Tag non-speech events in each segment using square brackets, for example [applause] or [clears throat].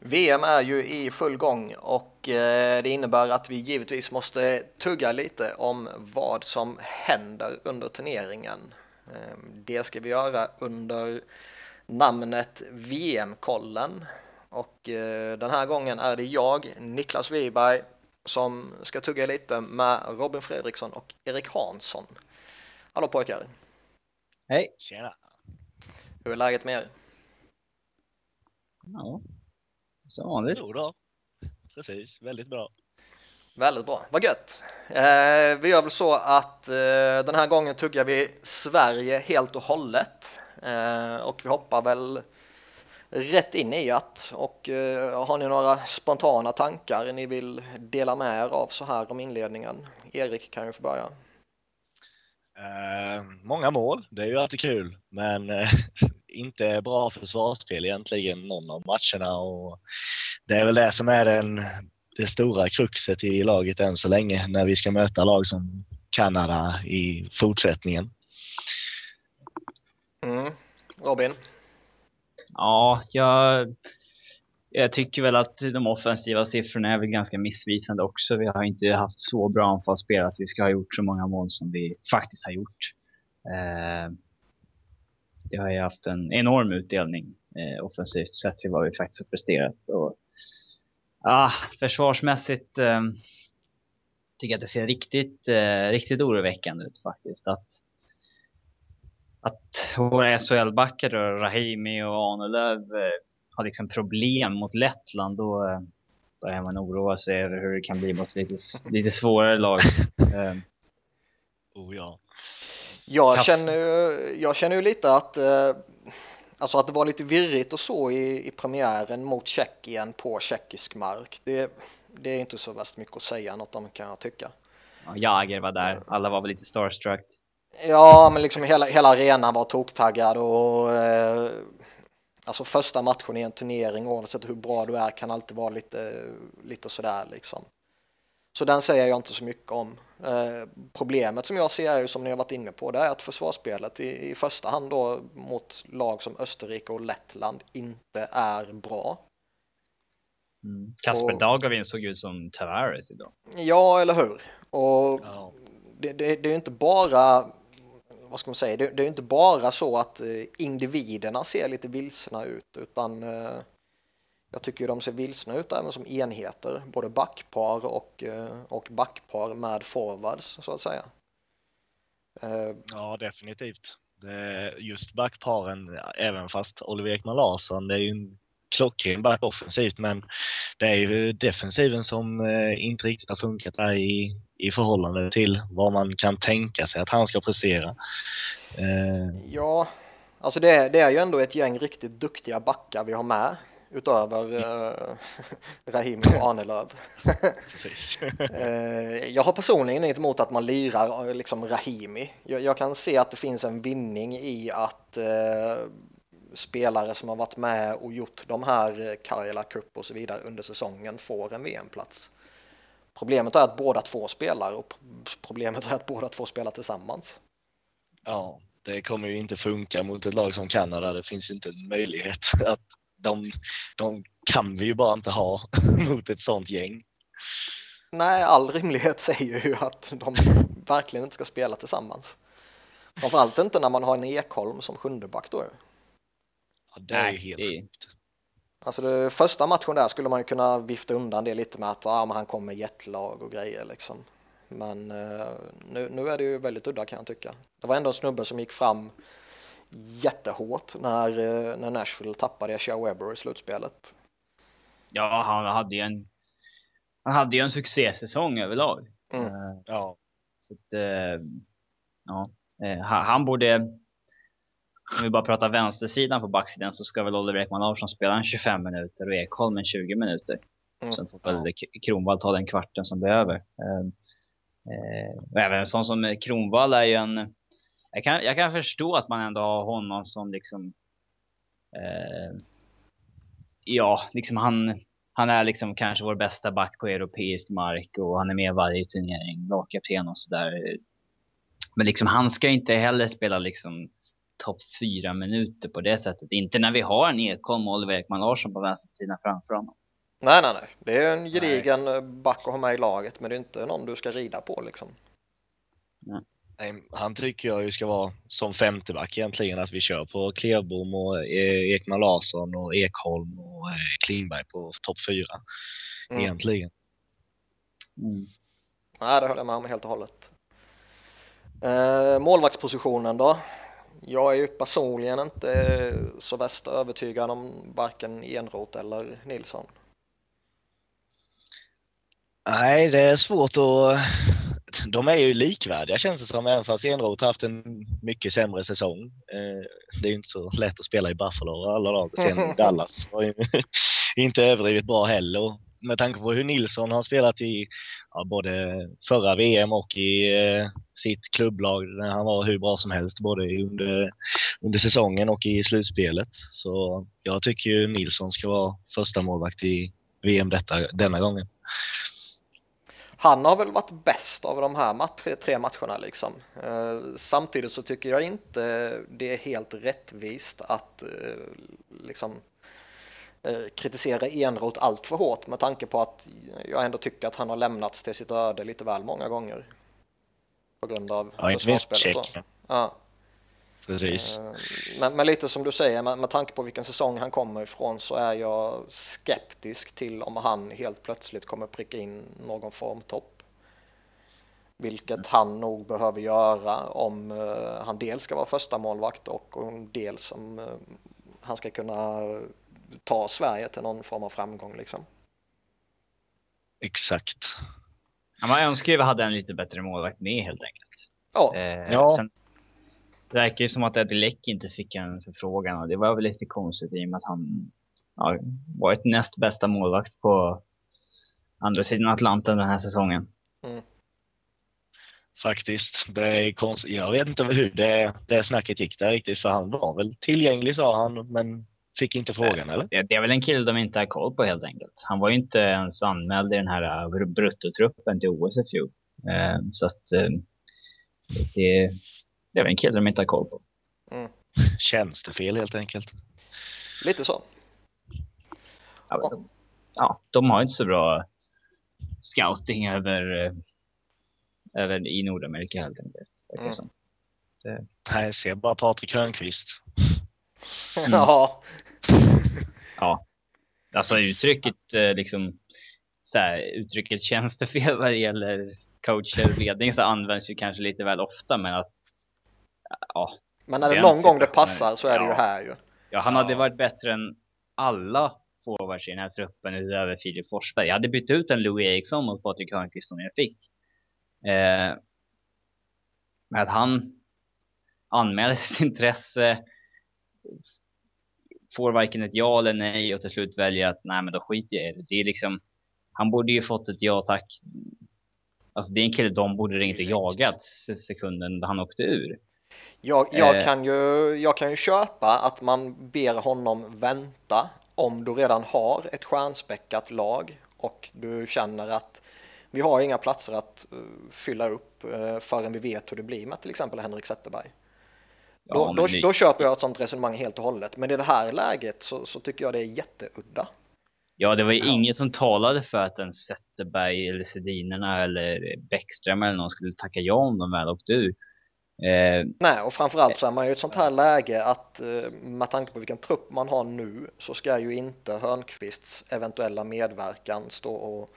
VM är ju i full gång och eh, det innebär att vi givetvis måste tugga lite om vad som händer under turneringen. Ehm, det ska vi göra under namnet VM-kollen och eh, den här gången är det jag, Niklas Wiberg, som ska tugga lite med Robin Fredriksson och Erik Hansson. Hallå pojkar! Hej! Tjena! Hur är läget med er? Ja, som vanligt. Jo då. Precis, väldigt bra. Väldigt bra, vad gött! Eh, vi gör väl så att eh, den här gången tuggar vi Sverige helt och hållet eh, och vi hoppar väl rätt in i att och eh, har ni några spontana tankar ni vill dela med er av så här om inledningen? Erik kan ju få börja. Eh, många mål, det är ju alltid kul, men eh, inte bra försvarsspel egentligen någon av matcherna och det är väl det som är den, det stora kruxet i laget än så länge när vi ska möta lag som Kanada i fortsättningen. Mm. Robin? Ja, jag, jag tycker väl att de offensiva siffrorna är väl ganska missvisande också. Vi har inte haft så bra anfallsspel att vi ska ha gjort så många mål som vi faktiskt har gjort. Eh, det har ju haft en enorm utdelning eh, offensivt sett till vad vi faktiskt har presterat. Och, ah, försvarsmässigt eh, tycker jag att det ser riktigt, eh, riktigt oroväckande ut faktiskt. Att, att våra SHL-backar, Rahimi och Ahnelöv, eh, har liksom problem mot Lettland, då eh, börjar man oroa sig över hur det kan bli mot lite, lite svårare lag. [laughs] Eh, Oh ja. Jag känner, jag känner ju lite att, eh, alltså att det var lite virrigt och så i, i premiären mot Tjeckien på tjeckisk mark. Det, det är inte så värst mycket att säga något om kan jag tycka. ja, Jager var där, alla var väl lite starstruck. Ja, men liksom hela, hela arenan var toktaggad och eh, alltså första matchen i en turnering oavsett hur bra du är kan alltid vara lite, lite sådär liksom. Så den säger jag inte så mycket om. Eh, problemet som jag ser är ju som ni har varit inne på, det är att försvarsspelet i, i första hand då mot lag som Österrike och Lettland inte är bra. Mm. Kasper Och- Dagovin såg ut som Tavares idag. Ja, eller hur? Och ja. det, det, det är ju inte bara vad ska man säga, det, det är ju inte bara så att eh, individerna ser lite vilsna ut utan eh, jag tycker de ser vilsna ut även som enheter, både backpar och, eh, och backpar med forwards så att säga. Eh, ja, definitivt. Det, just backparen, även fast Oliver Ekman Larsson, det är ju en klockren back offensivt, men det är ju defensiven som eh, inte riktigt har funkat där i, i förhållande till vad man kan tänka sig att han ska prestera. Ja, alltså det, är- det är ju ändå ett gäng riktigt duktiga backar vi har med utöver eh, [laughs] Rahimi och precis. [laughs] Eh, jag har personligen inget emot att man lirar eh, liksom Rahimi. Jag, jag kan se att det finns en vinning i att eh, spelare som har varit med och gjort de här eh, Karjala Cup och så vidare under säsongen får en VM-plats. Problemet är att båda två spelar och problemet är att båda två spelar tillsammans. Ja, det kommer ju inte funka mot ett lag som Kanada. Det finns inte en möjlighet att de, de kan vi ju bara inte ha [laughs] mot ett sånt gäng. Nej, all rimlighet säger ju att de verkligen inte ska spela tillsammans. Framförallt inte när man har en Ekholm som sjundeback då. Ja, det är ju helt sjukt. Alltså det, första matchen där skulle man ju kunna vifta undan det lite med att ah, men han kommer jetlag och grejer liksom. Men eh, nu, nu är det ju väldigt udda kan jag tycka. Det var ändå en snubbe som gick fram jättehårt när, eh, när Nashville tappade Shea Weber i slutspelet. Ja, han hade ju en, han hade ju en succésäsong överlag. Mm. Eh, Ja, Så att, eh, ja, han, han borde, om vi bara pratar vänstersidan på backsidan så ska väl Oliver Ekman Larsson spela en 25 minuter och Ekholm en 20 minuter. Mm, Sen får väl Kronwall ta den kvarten som behöver. Eh, eh, och även en sån som Kronwall är ju en, jag kan, jag kan förstå att man ändå har honom som liksom, eh, ja, liksom han, han är liksom kanske vår bästa back på europeisk mark och han är med varje turnering, lagkapten och sådär. Men liksom han ska inte heller spela liksom topp fyra minuter på det sättet. Inte när vi har en Ekholm och Oliver Ekman Larsson på vänstersidan framför honom. Nej, nej, nej. Det är en gedigen nej. back att ha med i laget, men det är inte någon du ska rida på liksom. Nej. Han tycker jag ju ska vara som femteback egentligen, att vi kör på Klevbom och e- Ekman Larsson och Ekholm och eh, Klingberg på topp fyra. Mm. Egentligen. Mm. Nej, det håller jag med om helt och hållet. Eh, målvaktspositionen då? Jag är ju personligen inte så värst övertygad om varken Enroth eller Nilsson. Nej, det är svårt att... De är ju likvärdiga känns det som, även fast Enroth haft en mycket sämre säsong. Eh, det är ju inte så lätt att spela i Buffalo och alla lag. Sen [laughs] Dallas var ju [laughs] inte överdrivet bra heller med tanke på hur Nilsson har spelat i ja, både förra VM och i eh, sitt klubblag när han var hur bra som helst både under, under säsongen och i slutspelet. Så jag tycker ju Nilsson ska vara första målvakt i VM detta, denna gången. Han har väl varit bäst av de här match, tre matcherna liksom. Eh, samtidigt så tycker jag inte det är helt rättvist att eh, liksom Eh, kritisera Enroth allt för hårt med tanke på att jag ändå tycker att han har lämnats till sitt öde lite väl många gånger. På grund av ja, försvarsspelet. Ja. Precis. Eh, men, men, lite som du säger, med, med tanke på vilken säsong han kommer ifrån så är jag skeptisk till om han helt plötsligt kommer pricka in någon formtopp. Vilket han nog behöver göra om uh, han dels ska vara första målvakt och om dels om uh, han ska kunna ta Sverige till någon form av framgång liksom. Exakt. Ja, man önskar ju att vi hade en lite bättre målvakt med helt enkelt. Ja. Eh, ja. Sen, det verkar ju som att Eddie Leck inte fick en förfrågan och det var väl lite konstigt i och med att han ja, varit näst bästa målvakt på andra sidan Atlanten den här säsongen. Mm. Faktiskt. Det är konstigt. Jag vet inte hur det, det snacket gick där riktigt för han var väl tillgänglig sa han men Fick inte frågan eller? Det, det är väl en kille de inte har koll på helt enkelt. Han var ju inte ens anmäld i den här uh, bruttotruppen till OS i fjol. Eh, så att eh, det, det är väl en kille de inte har koll på. Mm. [laughs] Tjänstefel helt enkelt. Lite så. Ja, de, ja, de har inte så bra scouting över, eh, över i Nordamerika helt enkelt. Mm. Det... Nej, se bara Patrik Hörnqvist. [laughs] Mm. Ja. [laughs] ja. Alltså uttrycket eh, liksom så här, uttrycket tjänstefel vad det gäller coacher och ledning så används ju kanske lite väl ofta men att ja. Men när det någon gång det passar så är ja, det ju här ju. Ja, han hade varit bättre än alla forwards i den här truppen utöver Filip Forsberg. Jag hade bytt ut en Louis Eriksson mot Patrik Hörnqvist om jag fick. Eh, men att han anmälde [laughs] sitt intresse får varken ett ja eller nej och till slut väljer att nej men då skiter jag i det. Det är liksom, han borde ju fått ett ja tack. Alltså det är en kille de borde ringt och jagat sekunden han åkte ur. Jag, jag, eh. kan ju, jag kan ju köpa att man ber honom vänta om du redan har ett stjärnspäckat lag och du känner att vi har inga platser att uh, fylla upp uh, förrän vi vet hur det blir med till exempel Henrik Zetterberg. Då, ja, då, ni... då, köper jag ett sånt resonemang helt och hållet. Men i det här läget så, så tycker jag det är jätteudda. Ja, det var ju ja. inget som talade för att en Zetterberg eller Sedinerna eller Bäckström eller någon skulle tacka ja om de väl åkte ur. Eh, Nej, och framförallt så är man ju i ett sånt här läge att eh, med tanke på vilken trupp man har nu så ska ju inte Hörnqvists eventuella medverkan stå och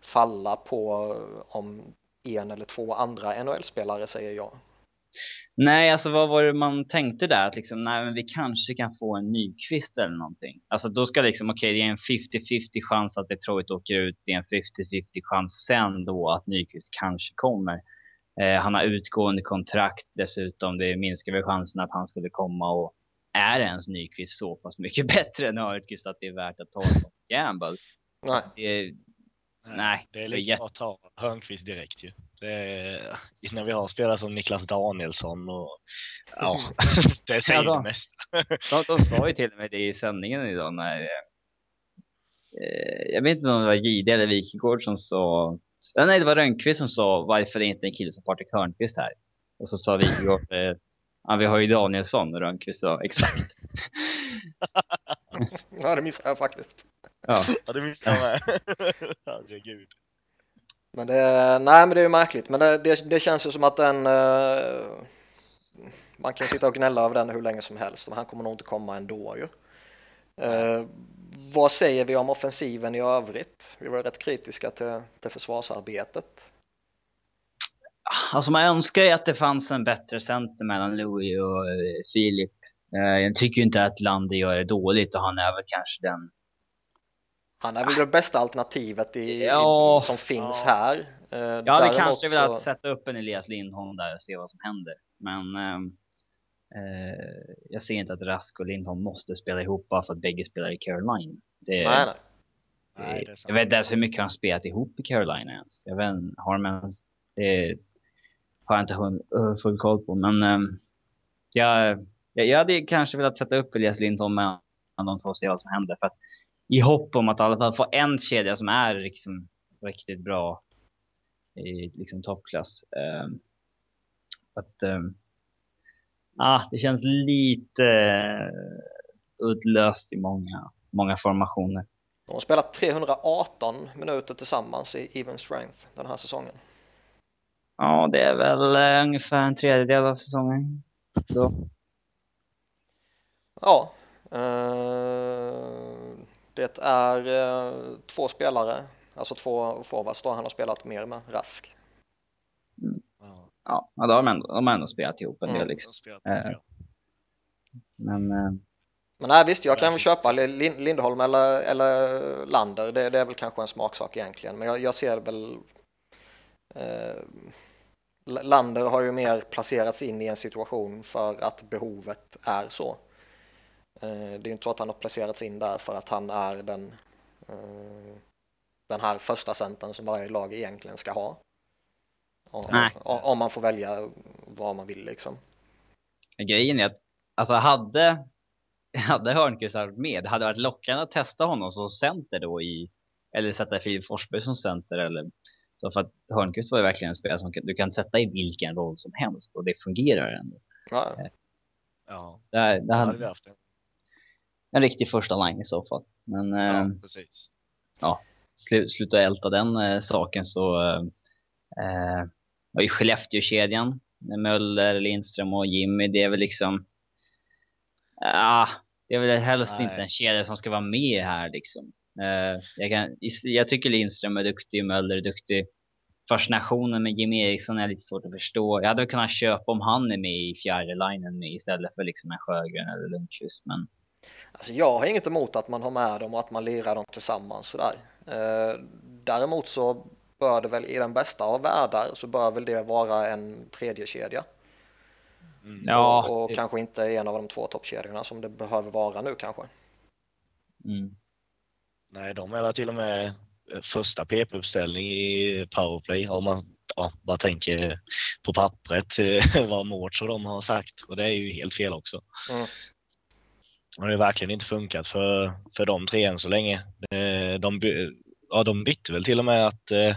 falla på eh, om en eller två andra NHL-spelare säger jag. Nej, alltså vad var det man tänkte där? Att liksom, nej, men vi kanske kan få en Nyqvist eller någonting. Alltså då ska liksom, okej, okay, det är en 50-50 chans att Detroit åker ut. Det är en 50-50 chans sen då att Nyqvist kanske kommer. Eh, han har utgående kontrakt dessutom. Det minskar väl chansen att han skulle komma och är ens Nyqvist så pass mycket [laughs] bättre än Hörnqvist att det är värt att ta en sån [laughs] gamble? Nej. Alltså, det, nej. Det är lika bra att ta Hörnqvist direkt ju. Det, när vi har spelare som Niklas Danielsson och ja, [laughs] det säger ja, det mesta. de, de sa ju till och med det i sändningen idag när eh, jag vet inte om det var Gide eller Wikegård som sa nej det var Rönnqvist som sa varför är inte en kille som Patrik Hörnqvist här och så sa Wikegård eh, Ja, vi har ju Danielsson och Rönnqvist, ja, exakt. [laughs] ja, det missade jag faktiskt. Ja, ja det missade jag med. [laughs] Herregud. Men det, nej, men det är ju märkligt, men det, det, det känns ju som att den... Uh, man kan sitta och gnälla över den hur länge som helst, men han kommer nog inte komma ändå ju. Uh, vad säger vi om offensiven i övrigt? Vi var rätt kritiska till, till försvarsarbetet. Alltså man önskar ju att det fanns en bättre center mellan Louis och eh, Filip. Eh, jag tycker inte att Lander gör det dåligt och han är väl kanske den... Han är väl det bästa alternativet i, ja, i, som finns ja. här. Eh, jag hade kanske velat så... sätta upp en Elias Lindholm där och se vad som händer. Men ehm, eh, jag ser inte att Rask och Lindholm måste spela ihop bara för att bägge spelar i Carolina. Det, nej, nej. Det, jag vet inte ens hur mycket de spelat ihop i Carolina ens. Jag vet har de ens... Det, har jag inte full koll på. Men um, jag, jag, hade kanske velat sätta upp Elias Lindholm med de två och se vad som händer. För att, I hopp om att i alla fall få en kedja som är liksom, riktigt bra i liksom, toppklass. Um, att, um, ah, det känns lite uh, uddlöst i många, många formationer. De har spelat 318 minuter tillsammans i even strength den här säsongen. Ja, det är väl eh, ungefär en tredjedel av säsongen. Så. Ja. Eh, det är eh, två spelare, alltså två forwards då han har spelat mer med Rask. Ja, då har de ändå, de har ändå spelat ihop en del mm. liksom. Eh, men... Eh, men nej, visst, jag kan väl köpa Lindholm eller, eller Lander. Det, det, är väl kanske en smaksak egentligen, men jag, jag ser väl eh, Lander har ju mer placerats in i en situation för att behovet är så. Eh, det är ju inte så att han har placerats in där för att han är den, eh, den här första centern som varje lag egentligen ska ha. Om, om man får välja vad man vill liksom. Grejen är att alltså hade, [laughs] hade Hörnqvist varit med, det hade varit lockande att testa honom som center då i, eller sätta Filip Forsberg som center eller så för att Hörnqvist var ju verkligen en spelare som du kan sätta i vilken roll som helst och det fungerar ändå. Ja. Eh, ja, där, där hade vi haft en. en riktig första line i så fall. Men ja, eh, precis. Ja, slu, sluta älta den eh, saken så eh, eh var ju Skellefteå-kedjan med Möller, Lindström och Jimmy. Det är väl liksom ja, det är väl helst Nej. inte en kedja som ska vara med här liksom. Uh, jag, kan, jag tycker Lindström är duktig, Möller är duktig. Fascinationen med Jimmy Eriksson är lite svårt att förstå. Jag hade kunnat köpa om han är med i fjärde linen istället för liksom en Sjögren eller Lundqvist. Men... Alltså jag har inget emot att man har med dem och att man lirar dem tillsammans sådär. Uh, däremot så bör det väl i den bästa av världar så bör väl det vara en tredje kedja. Mm. Ja, och, och det... kanske inte en av de två toppkedjorna som det behöver vara nu kanske. Mm. Nej, de är till och med eh, första PP-uppställning i powerplay om man ja, bara tänker på pappret eh, [laughs] vad Mårts och de har sagt och det är ju helt fel också. Mm. det har verkligen inte funkat för, för de tre än så länge. De, ja, de bytte väl till och med att eh,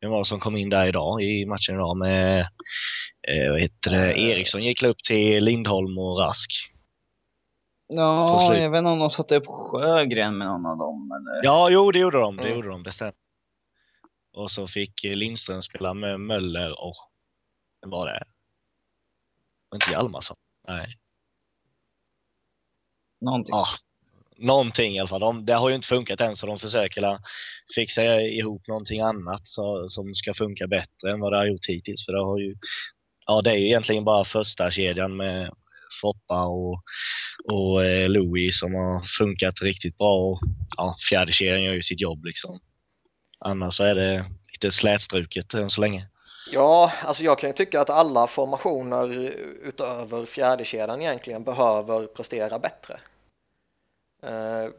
vem var det som kom in där idag i matchen idag med vad heter det, Eriksson gick upp till Lindholm och Rask. Ja, jag vet inte om de satte upp Sjögren med någon av dem. Eller? Ja, jo, det gjorde de. Det mm. gjorde de, det stämmer. Och så fick Lindström spela med Möller och vem var det? Var inte Hjalmarsson? Nej. Någonting. Ja, någonting i alla fall. De, det har ju inte funkat än så de försöker fixa ihop någonting annat så, som ska funka bättre än vad det har gjort hittills. För det har ju, ja det är ju egentligen bara första kedjan med Foppa och, och eh, Louis som har funkat riktigt bra. Och, ja, fjärde kedjan gör ju sitt jobb liksom. Annars så är det lite slätstruket än så länge. Ja, alltså jag kan ju tycka att alla formationer utöver fjärdekedjan egentligen behöver prestera bättre. Eh,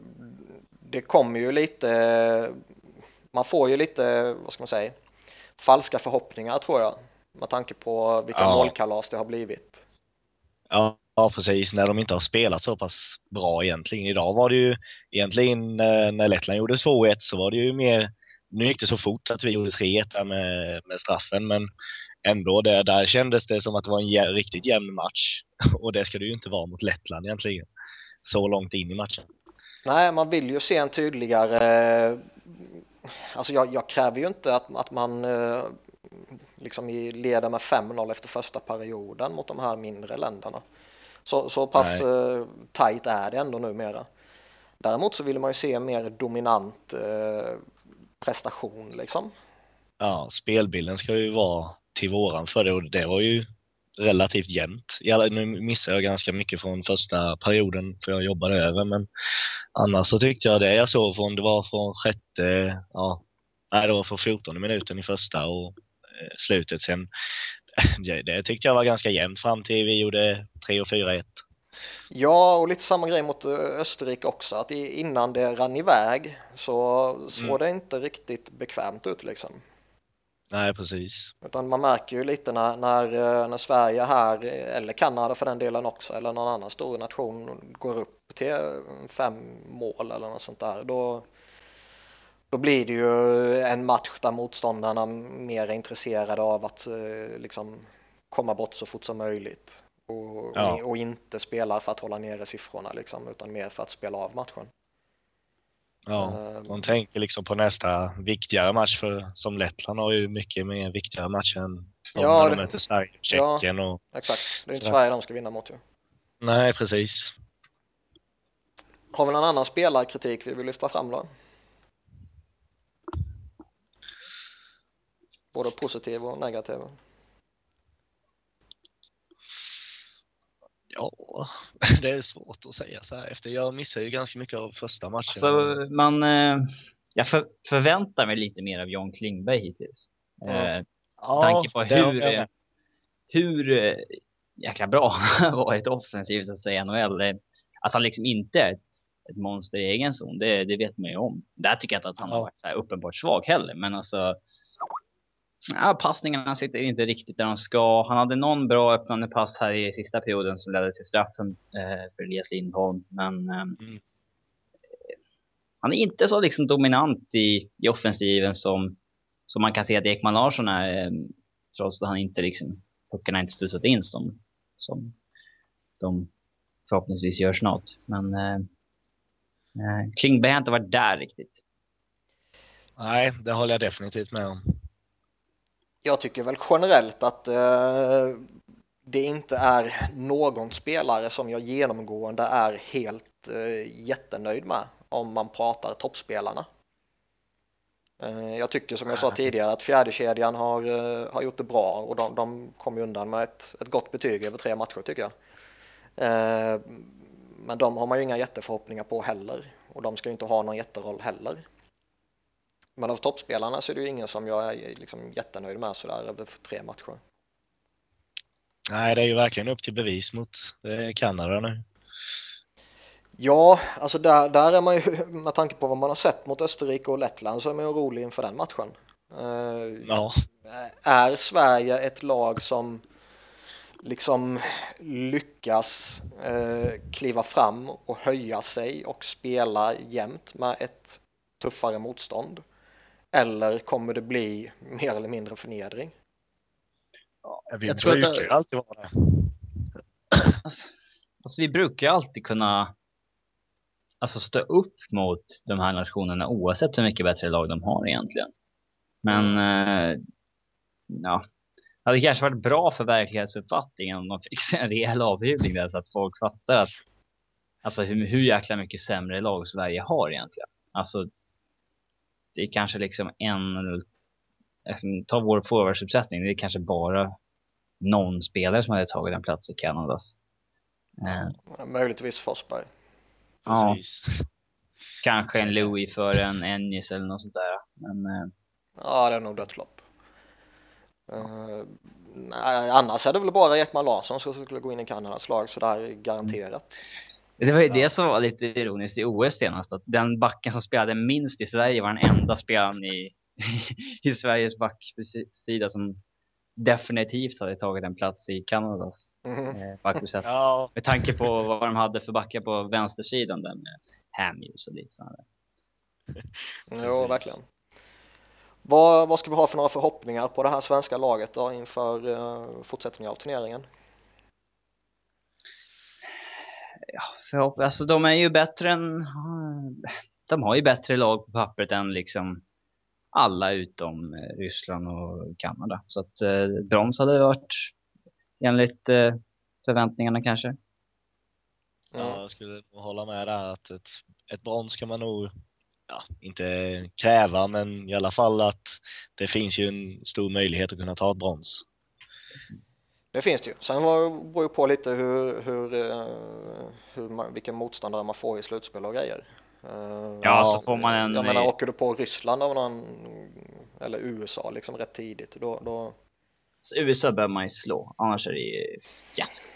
det kommer ju lite, man får ju lite, vad ska man säga, falska förhoppningar tror jag. Med tanke på vilka ja. målkalas det har blivit. Ja, precis. När de inte har spelat så pass bra egentligen. Idag var det ju egentligen eh, när Lettland gjorde 2-1 så var det ju mer nu gick det så fort att vi gjorde 3-1 med, med straffen, men ändå, det, där kändes det som att det var en jä riktigt jämn match. [laughs] Och det ska det ju inte vara mot Lettland egentligen. Så långt in i matchen. Nej, man vill ju se en tydligare... Alltså jag, jag kräver ju inte att, att man eh, liksom leder med 5-0 efter första perioden mot de här mindre länderna. Så, så pass eh, tajt är det ändå numera. Däremot så vill man ju se en mer dominant eh, prestation liksom. Ja, spelbilden ska ju vara till våran för det och det var ju relativt jämnt. nu missade jag ganska mycket från första perioden för jag jobbade över men annars så tyckte jag det jag såg från, det var från sjätte, ja, nej det var från 14 minuten i första och eh, slutet sen. [laughs] Det, det tyckte jag var ganska jämnt fram till vi gjorde 3 och 4-1. Ja, och lite samma grej mot eh, Österrike också, att innan det rann iväg så såg mm. det inte riktigt bekvämt ut liksom. Nej, precis. Utan man märker ju lite när, när, eh, när Sverige här, eller Kanada för den delen också, eller någon annan stor nation går upp till fem mål eller något sånt där, då, då blir det ju en match där motståndarna mer är intresserade av att eh, liksom komma bort så fort som möjligt. Och, ja. och, inte spela för att hålla nere siffrorna liksom, utan mer för att spela av matchen. Ja, de ehm. tänker liksom på nästa viktigare match för som Lettland har ju mycket mer viktigare matcher än de ja, när de möter Sverige, Tjeckien ja, och... Exakt, det är inte Sverige de ska vinna mot ju. Nej, precis. Har vi någon annan spelarkritik vi vill lyfta fram då? Både positiv och negativ. Ja, det är svårt att säga så här efter. Jag missade ju ganska mycket av första matchen. Alltså, man, eh, jag för, förväntar mig lite mer av John Klingberg hittills. Ja. Eh, ja, tanke på hur, hur eh, jäkla bra [laughs] han varit offensivt att säga NHL. Eh, att han liksom inte är ett, ett monster i egen zon, det, det vet man ju om. Där tycker jag inte att han ja. har varit så uppenbart svag heller, men alltså Ja, passningarna sitter inte riktigt där de ska. Han hade någon bra öppnande pass här i sista perioden som ledde till straffen eh, för Elias Lindholm. Men eh, mm. han är inte så liksom dominant i, i offensiven som, som man kan se att Ekman Larsson är. Eh, trots att han inte liksom, puckarna inte studsat in som, som de förhoppningsvis gör snart. Men eh, eh, Klingberg har inte varit där riktigt. Nej, det håller jag definitivt med om jag tycker väl generellt att eh, det inte är någon spelare som jag genomgående är helt eh, jättenöjd med om man pratar toppspelarna. Eh, jag tycker som jag sa tidigare att fjärdekedjan har, eh, har gjort det bra och de, de kom undan med ett, ett gott betyg över tre matcher tycker jag. Eh, men de har man ju inga jätteförhoppningar på heller och de ska ju inte ha någon jätteroll heller. Men av toppspelarna så är det ju ingen som jag är liksom jättenöjd med sådär över tre matcher. Nej, det är ju verkligen upp till bevis mot Kanada nu. Ja, alltså där, där är man ju, [laughs] med tanke på vad man har sett mot Österrike och Lettland så är man ju orolig inför den matchen. Eh, ja. Är Sverige ett lag som liksom lyckas eh, kliva fram och höja sig och spela jämt med ett tuffare motstånd? Eller kommer det bli mer eller mindre förnedring? Ja, vi jag brukar tror att det... alltid vara det. Alltså, [clears throat] alltså, vi brukar alltid kunna alltså, stå upp mot de här nationerna oavsett hur mycket bättre lag de har egentligen. Men eh, ja, det hade kanske varit bra för verklighetsuppfattningen om de fick en rejäl avhyvling där så att folk fattar att alltså hur, hur jäkla mycket sämre lag Sverige har egentligen. Alltså det är kanske liksom en, ta vår forwardsuppsättning, det är kanske bara någon spelare som hade tagit en plats i Kanadas. Eh. Möjligtvis Forsberg. Ja. Kanske en Louis för en Ennis eller något sånt där. Men, eh. Ja, det är nog dött lopp. Uh, nej, annars är det väl bara Ekman Larsson som skulle gå in i Kanadas lag sådär garanterat. Det var ju det som var lite ironiskt i OS senast, att den backen som spelade minst i Sverige var den enda spelaren i, [laughs] i Sveriges backsida som definitivt hade tagit en plats i Kanadas mm. eh, backuppsätt. [laughs] Ja. Med tanke på vad de hade för backar på vänstersidan där med Hamhughes och lite sådär. Ja, verkligen. Vad, vad ska vi ha för några förhoppningar på det här svenska laget då inför uh, fortsättningen av turneringen? Ja, förhopp alltså de är ju bättre än... De har ju bättre lag på pappret än liksom alla utom eh, Ryssland och Kanada. Så att eh, brons hade varit enligt eh, förväntningarna kanske. Ja, jag skulle hålla med där att ett, ett brons kan man nog ja, inte kräva, men i alla fall att det finns ju en stor möjlighet att kunna ta ett brons. Det finns det ju. Sen beror ju på lite hur, hur, eh, hur man, vilken motståndare man får i slutspel och grejer. Eh, ja, så får man en... Jag menar, åker du på Ryssland av någon, eller USA liksom rätt tidigt, då... då... USA bör man ju slå, annars är det ju fiasko.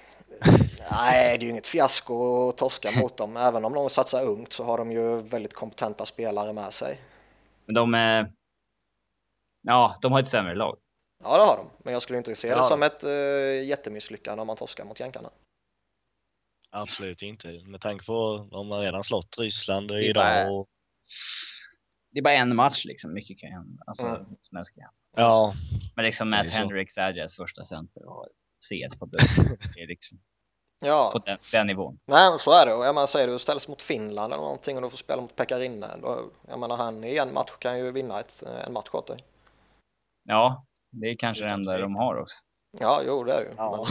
Nej, det är ju inget fiasko att torska mot dem. Även om de satsar ungt så har de ju väldigt kompetenta spelare med sig. Men de är... Ja, de har ett sämre lag. Ja, det har de. Men jag skulle inte se det som ett uh, jättemisslyckande om man torskar mot jänkarna. Absolut inte. Med tanke på att de har redan slått Ryssland idag. Och... Det är bara en match liksom. Mycket kan hända. Alltså, mm. som helst kan Ja. Men liksom Matt Hendricks är deras första center och C1 på [laughs] det är liksom ja. på den, den nivån. Nej, så är det. Och jag menar, säger du ställs mot Finland eller någonting och du får spela mot Pekarinne. Då, jag menar, han i en match kan ju vinna ett, en match åt dig. Ja, det är kanske det enda de har också. Ja, jo, det är det ju. Ja.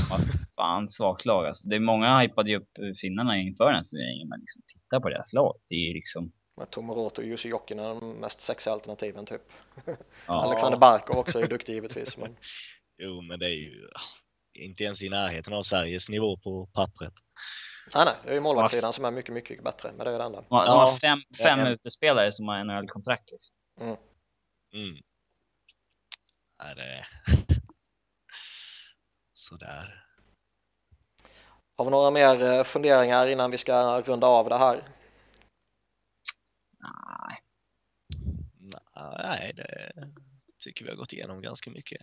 Fan, svagt lag alltså. Det är många hypade ju upp finnarna inför den här turneringen, men liksom titta på deras lag. Det är liksom... Med Tomoroto och Jussi Jokinen är de mest sexiga alternativen typ. Ja. Alexander Barkov också är duktig givetvis. Men... [laughs] Jo, men det är ju inte ens i närheten av Sveriges nivå på pappret. Nej, nej, det är ju målvaktssidan som är mycket, mycket bättre, men det är det enda. De har fem, fem ja, utespelare som har NHL-kontrakt. Liksom. Mm. Mm. Är det... Sådär. Har vi några mer eh, funderingar innan vi ska runda av det här? Nej. Nej, det tycker vi har gått igenom ganska mycket.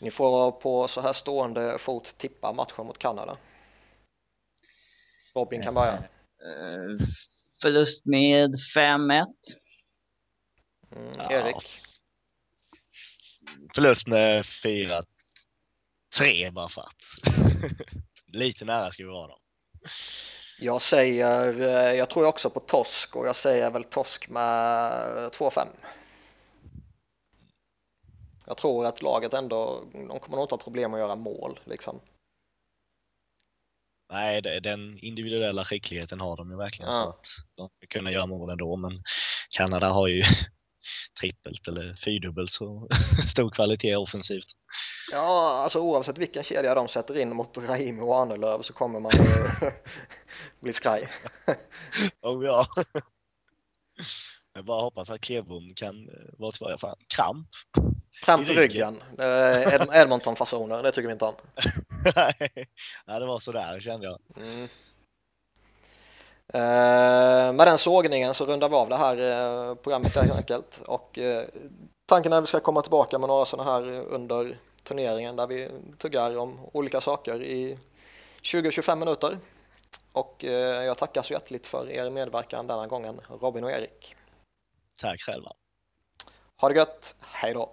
Ni får på så här stående fot tippa matchen mot Kanada. Robin kan börja. Uh, förlust med 5-1. Mm, Erik? Förlust med 4-3 bara för att. [laughs] Lite nära ska vi vara då. Jag säger, eh, jag tror också på torsk och jag säger väl torsk med 2-5. Jag tror att laget ändå, de kommer nog inte ha problem att göra mål liksom. Nej, den individuella skickligheten har de ju verkligen ja. så att de ska kunna göra mål ändå. Men Kanada har ju trippelt eller fyrdubbelt så [laughs] stor kvalitet offensivt. Ja, alltså oavsett vilken kedja de sätter in mot Raimi och Arnelöv så kommer man [laughs] bli skraj. [laughs] oh ja. Jag bara hoppas att Klebom kan eh, vara tillbaka. Fan, kramp. Kramp i ryggen. ryggen. Edmonton-fasoner, det tycker vi inte om. Nej, det var sådär kände jag. Mm. Eh, med den sågningen så rundar vi av det här eh, programmet helt enkelt. Och eh, tanken är att vi ska komma tillbaka med några sådana här under turneringen där vi tuggar om olika saker i 20-25 minuter. Och jag tackar så hjärtligt för er medverkan denna gången, Robin och Erik. Tack själva. Ha det gött, hej då!